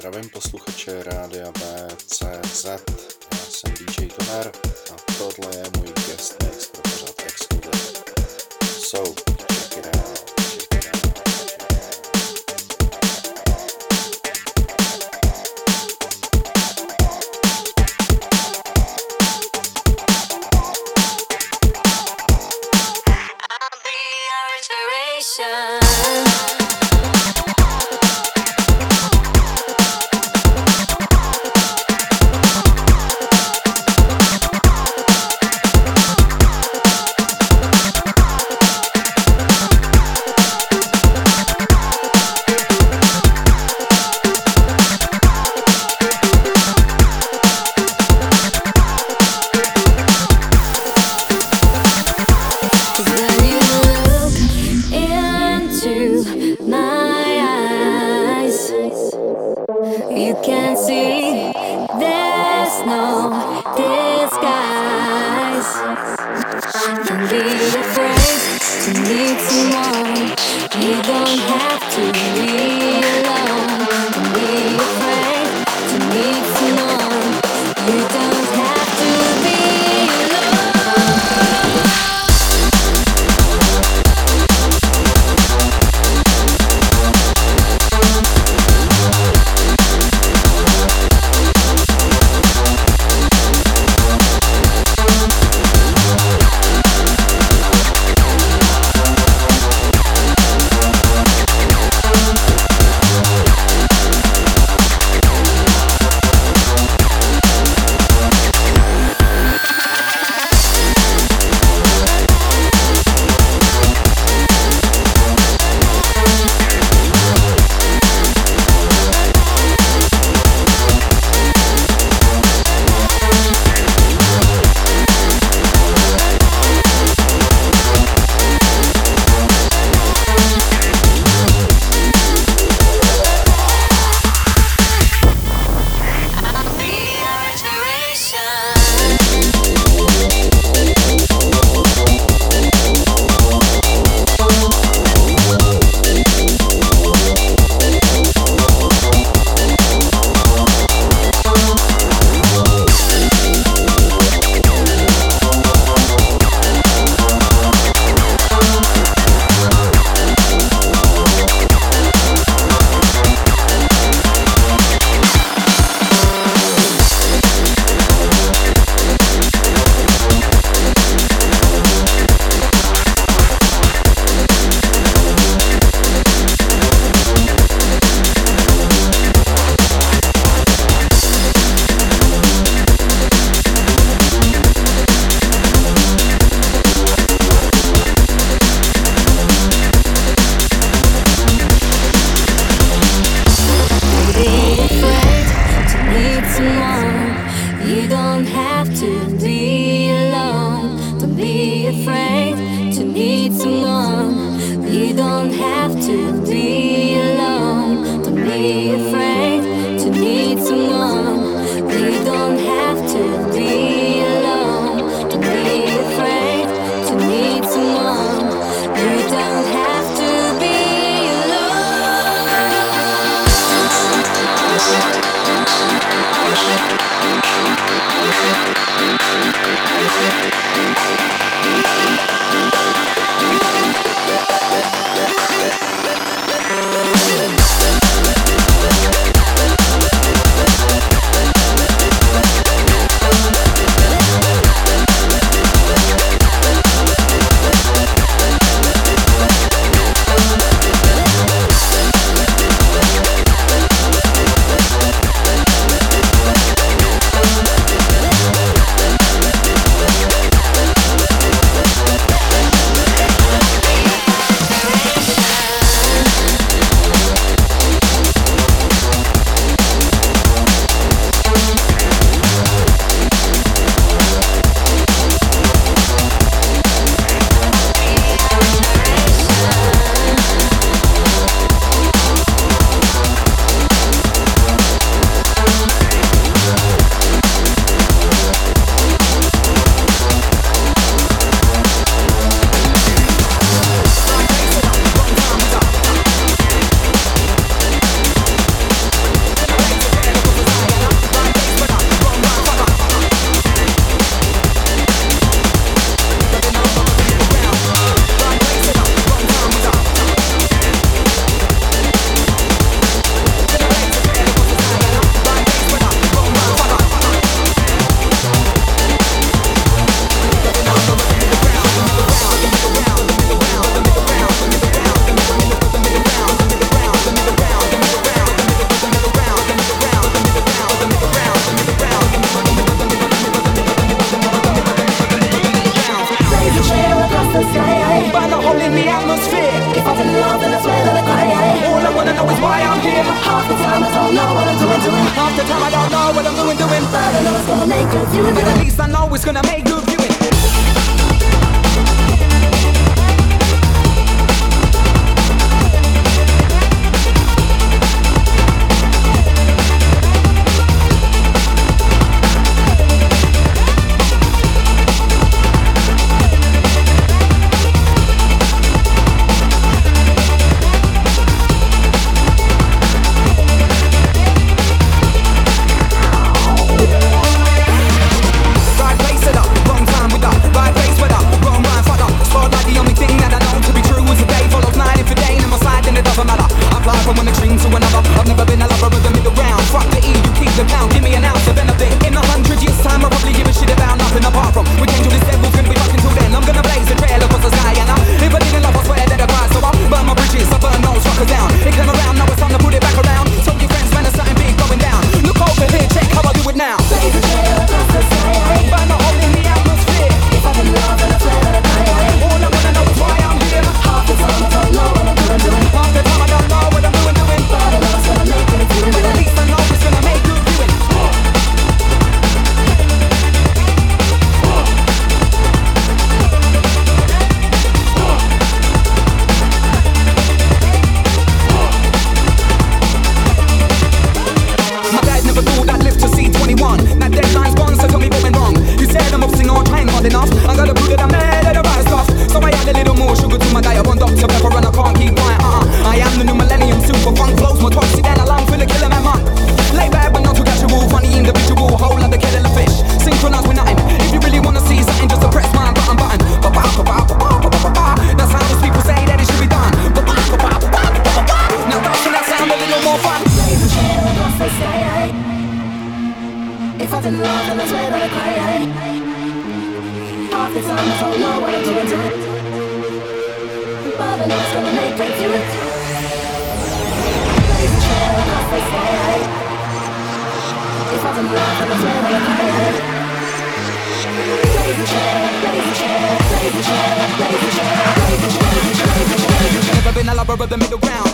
Zdravím posluchače Rádia BCZ, já jsem DJ Toner a tohle je můj guest mix pro pořád Exclusive. So, lover of the middle ground.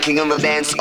King of the dance.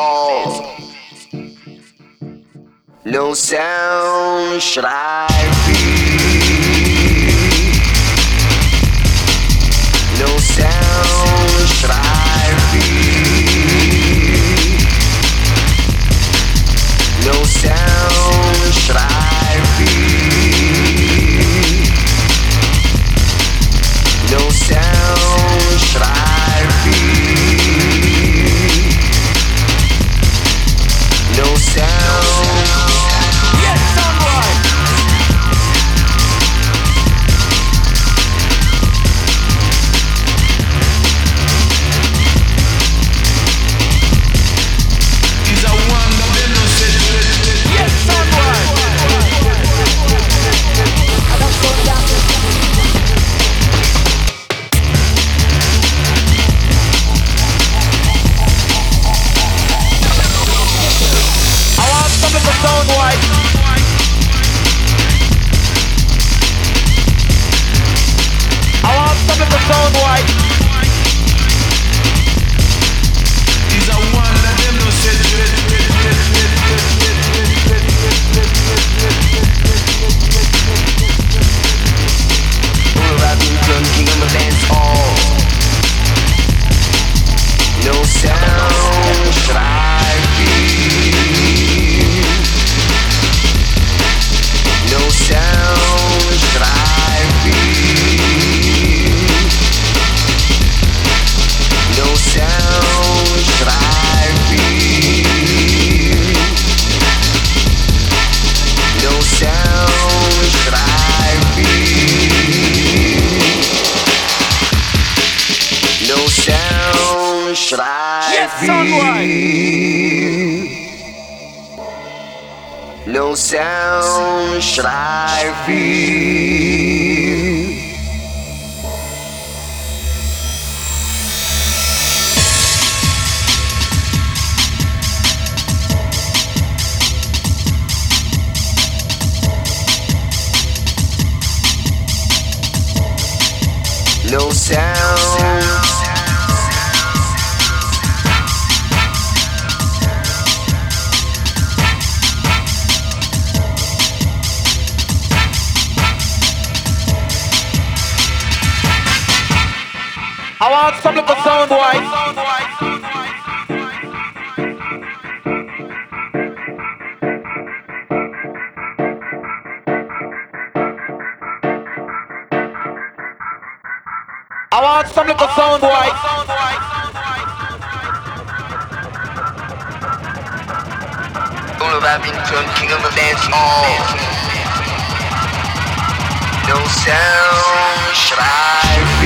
I want some little sound boy. I want some little sound boy. All of Abington, king of the dance hall. No sound ik.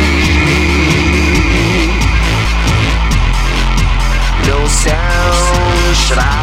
Sound schrijf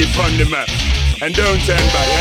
City from the map. And don't turn back,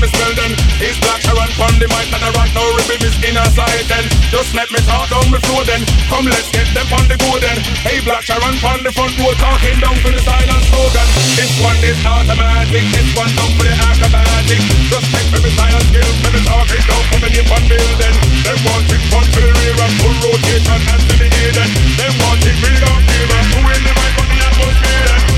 me spell then It's black Sharon from the mic and I right now rhythm is inner side then. Just let me talk down my flow then. Come let's get them on the go then. Hey black Sharon from the front door talking down for the silent slogan This one is automatic, this one down for the acrobatic. Just take me silent skill, me me talking down for me name on building Them want it front to the rear and full rotation and to the head then. Them want it real up here and who in the mic on the atmosphere then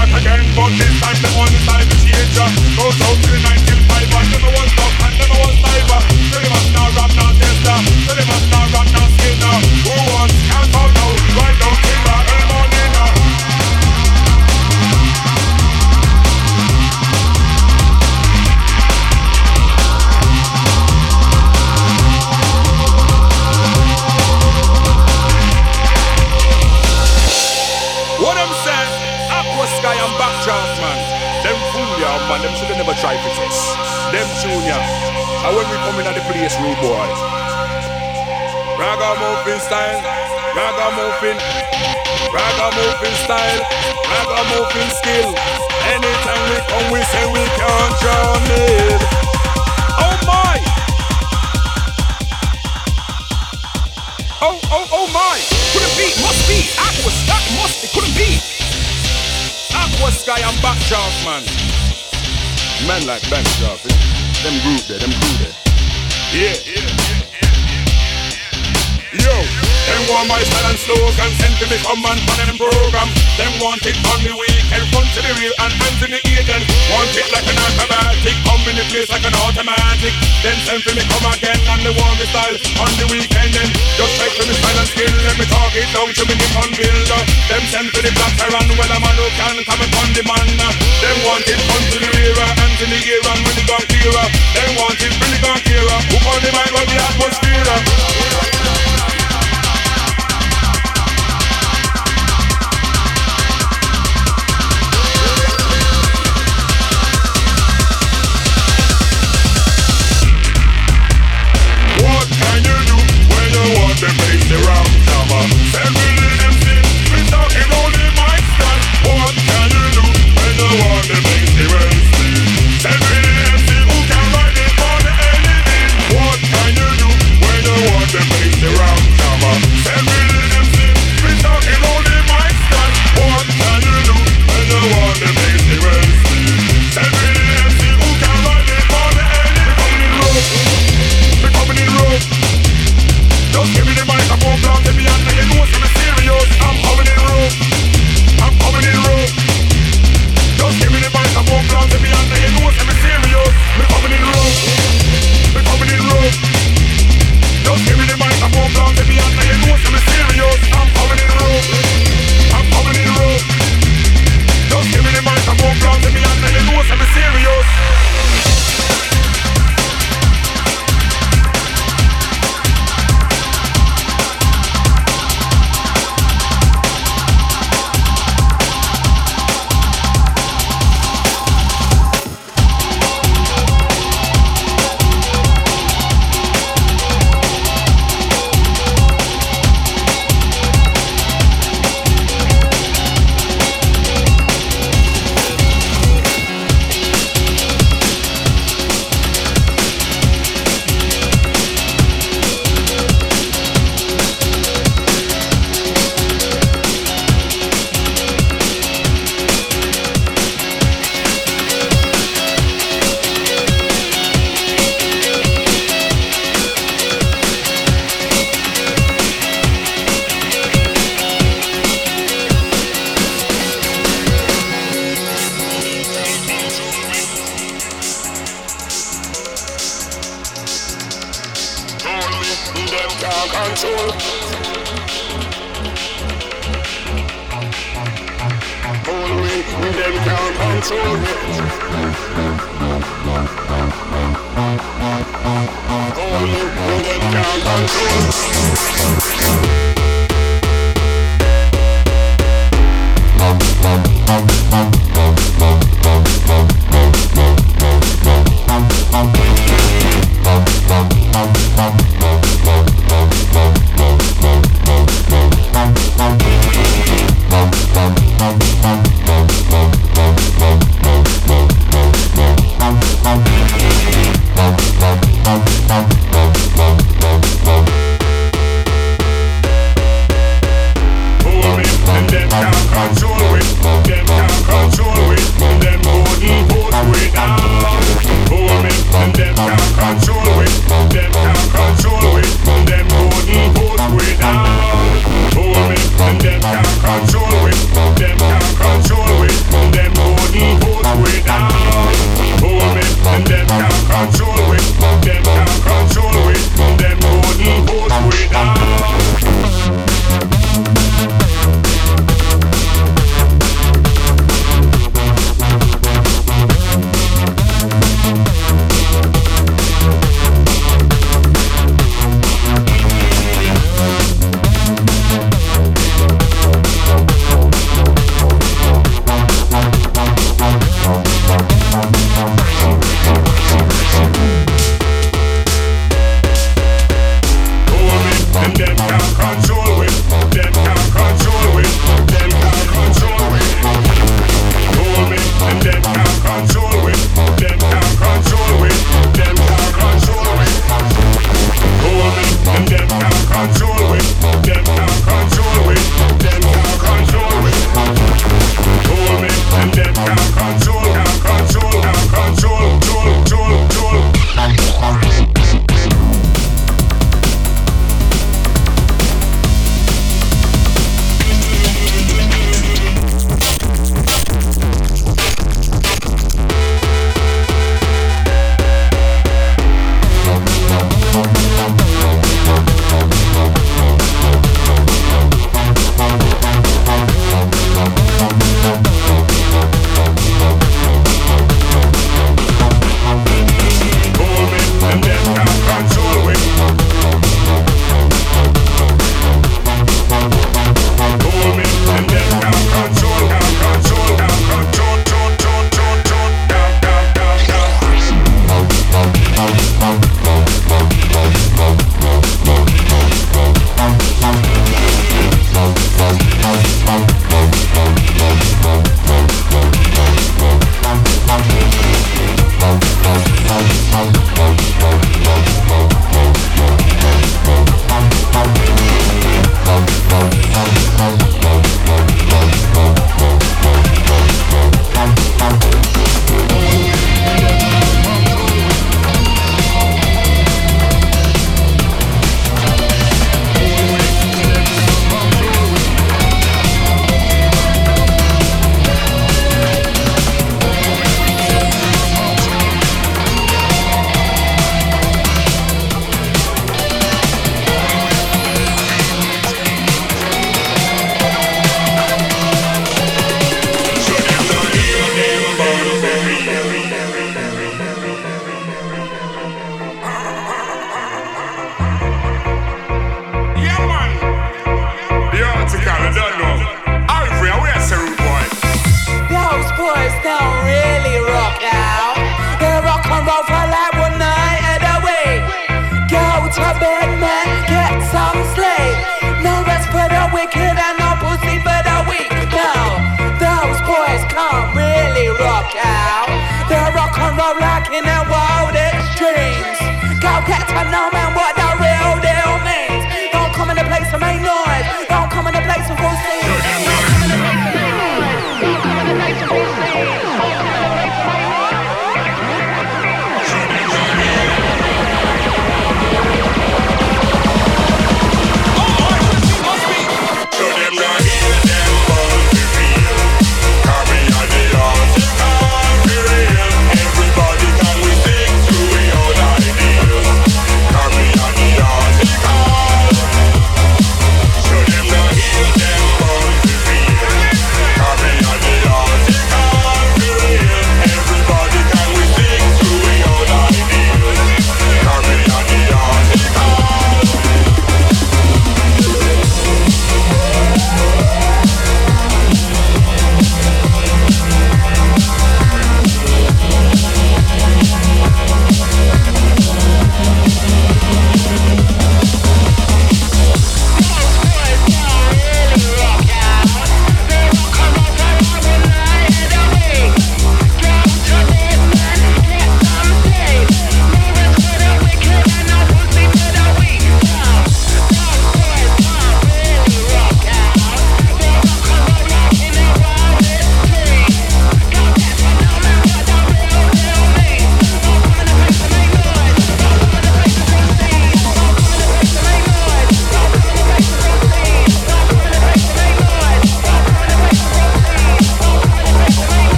back again, but this time the time to change. uh. Goes out to the 1905 and them want stop and them want cyber. So they must not rap, not tester. So they must not rap, not skinner. Who wants can't talk now? Right now, For this. Them junior. And when we come in at the place, rude boy. Ragamuffin style, ragamuffin, ragamuffin style, ragamuffin skill. Anytime we come, we say we can't drown it. Oh my! Oh, oh, oh my! Couldn't be, must be. Aquasky, must, it couldn't be. Aquasky and Backdraft, man. Man like Backdraft, eh? them group there, them crew there. Yeah, yeah, yeah, yeah. Yo, them want my style and slogan Send to me come and on them program. Them want it on the weekend Front to the rear and hands in the then Want it like an acrobatic Come in the place like an automatic. Then send for me come again And they want me style on the weekend. Then Just check for me style and skill Let me talk it down to me name on builder. Them send for the black run Well a man who can come upon the man Them want it front to the rear Hands in the ear and when they gone clearer. Them want it really gone clearer. Who on the mind well the atmosphere the the MC, we talking the mic stand. What can you do when you want to shout to me Oh, oh, oh.